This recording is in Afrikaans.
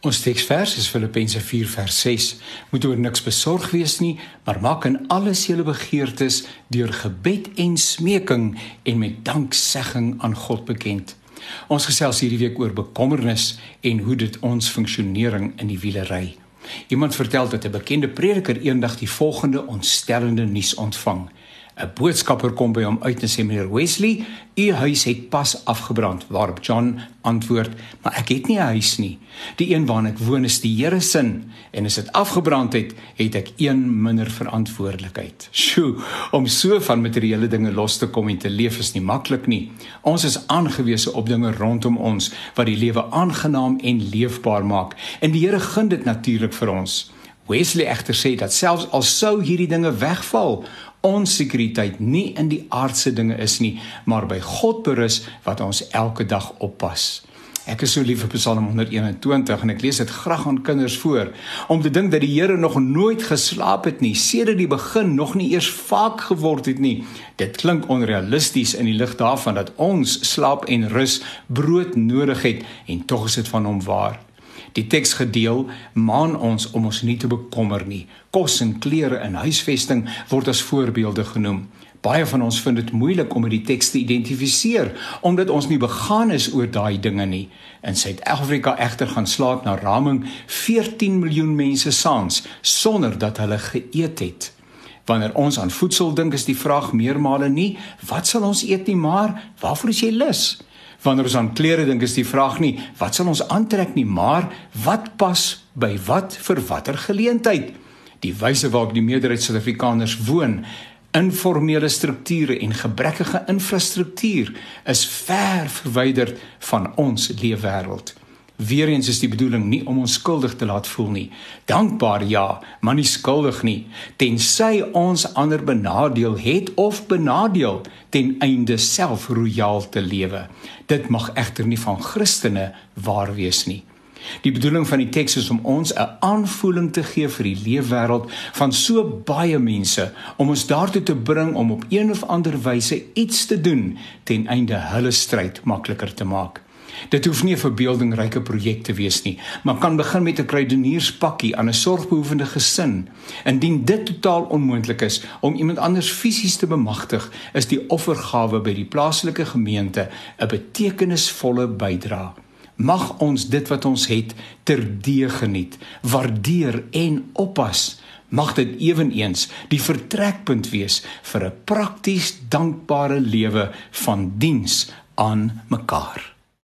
Ons teksvers is Filippense 4 vers 6. Moet oor niks besorg wees nie, maar maak in alles julle begeertes deur gebed en smeking en met danksegging aan God bekend. Ons gesels hierdie week oor bekommernis en hoe dit ons funksionering in die wiele ry. Iemand vertel dat 'n bekende prediker eendag die volgende ontstellende nuus ontvang. 'n Boodskapper kom by hom uit en sê meneer Wesley, u huis het pas afgebrand. Waarop John antwoord: "Maar ek het nie 'n huis nie. Die een waarin ek woon is die Here se en as dit afgebrand het, het ek een minder verantwoordelikheid." Sjoe, om so van materiële dinge los te kom en te leef is nie maklik nie. Ons is aangewese op dinge rondom ons wat die lewe aangenaam en leefbaar maak. En die Here gun dit natuurlik vir ons. Wesley egter sê dat selfs al sou hierdie dinge wegval, ons sekuriteit nie in die aardse dinge is nie, maar by God berus wat ons elke dag oppas. Ek is so lief vir Psalm 121 en ek lees dit graag aan kinders voor om te dink dat die Here nog nooit geslaap het nie, sedert die begin nog nie eers vaak geword het nie. Dit klink onrealisties in die lig daarvan dat ons slaap en rus brood nodig het en tog is dit van hom waar. Die teks gedeel maan ons om ons nie te bekommer nie. Kos en klere en huisvesting word as voorbeelde genoem. Baie van ons vind dit moeilik om met die teks te identifiseer omdat ons nie begaan is oor daai dinge nie. In Suid-Afrika egter gaan slaap na raming 14 miljoen mense saans sonder dat hulle geëet het. Wanneer ons aan voedsel dink, is die vraag meermale nie wat sal ons eet nie, maar waarvoor is jy lus? Wanneer ons aan klere dink, is die vraag nie wat sal ons aantrek nie, maar wat pas by wat vir watter geleentheid? Die wyse waarop die meerderheid Suid-Afrikaners woon, informele strukture en gebrekkige infrastruktuur is ver verwyderd van ons leefwêreld. Weereens is die bedoeling nie om ons skuldig te laat voel nie. Dankbaar ja, maar nie skuldig nie, tensy ons ander benadeel het of benadeel ten einde self royaal te lewe. Dit mag egter nie van Christene waar wees nie. Die bedoeling van die teks is om ons 'n aanvoeling te gee vir die leefwêreld van so baie mense om ons daartoe te bring om op een of ander wyse iets te doen ten einde hulle stryd makliker te maak. Dit hoef nie 'n verbeeldingryke projek te wees nie, maar kan begin met 'n kruidenierspakkie aan 'n sorgbehoevende gesin. Indien dit totaal onmoontlik is om iemand anders fisies te bemagtig, is die offergawe by die plaaslike gemeente 'n betekenisvolle bydrae. Mag ons dit wat ons het terdee geniet, waardeer en oppas. Mag dit ewenigs die vertrekpunt wees vir 'n prakties dankbare lewe van diens aan mekaar.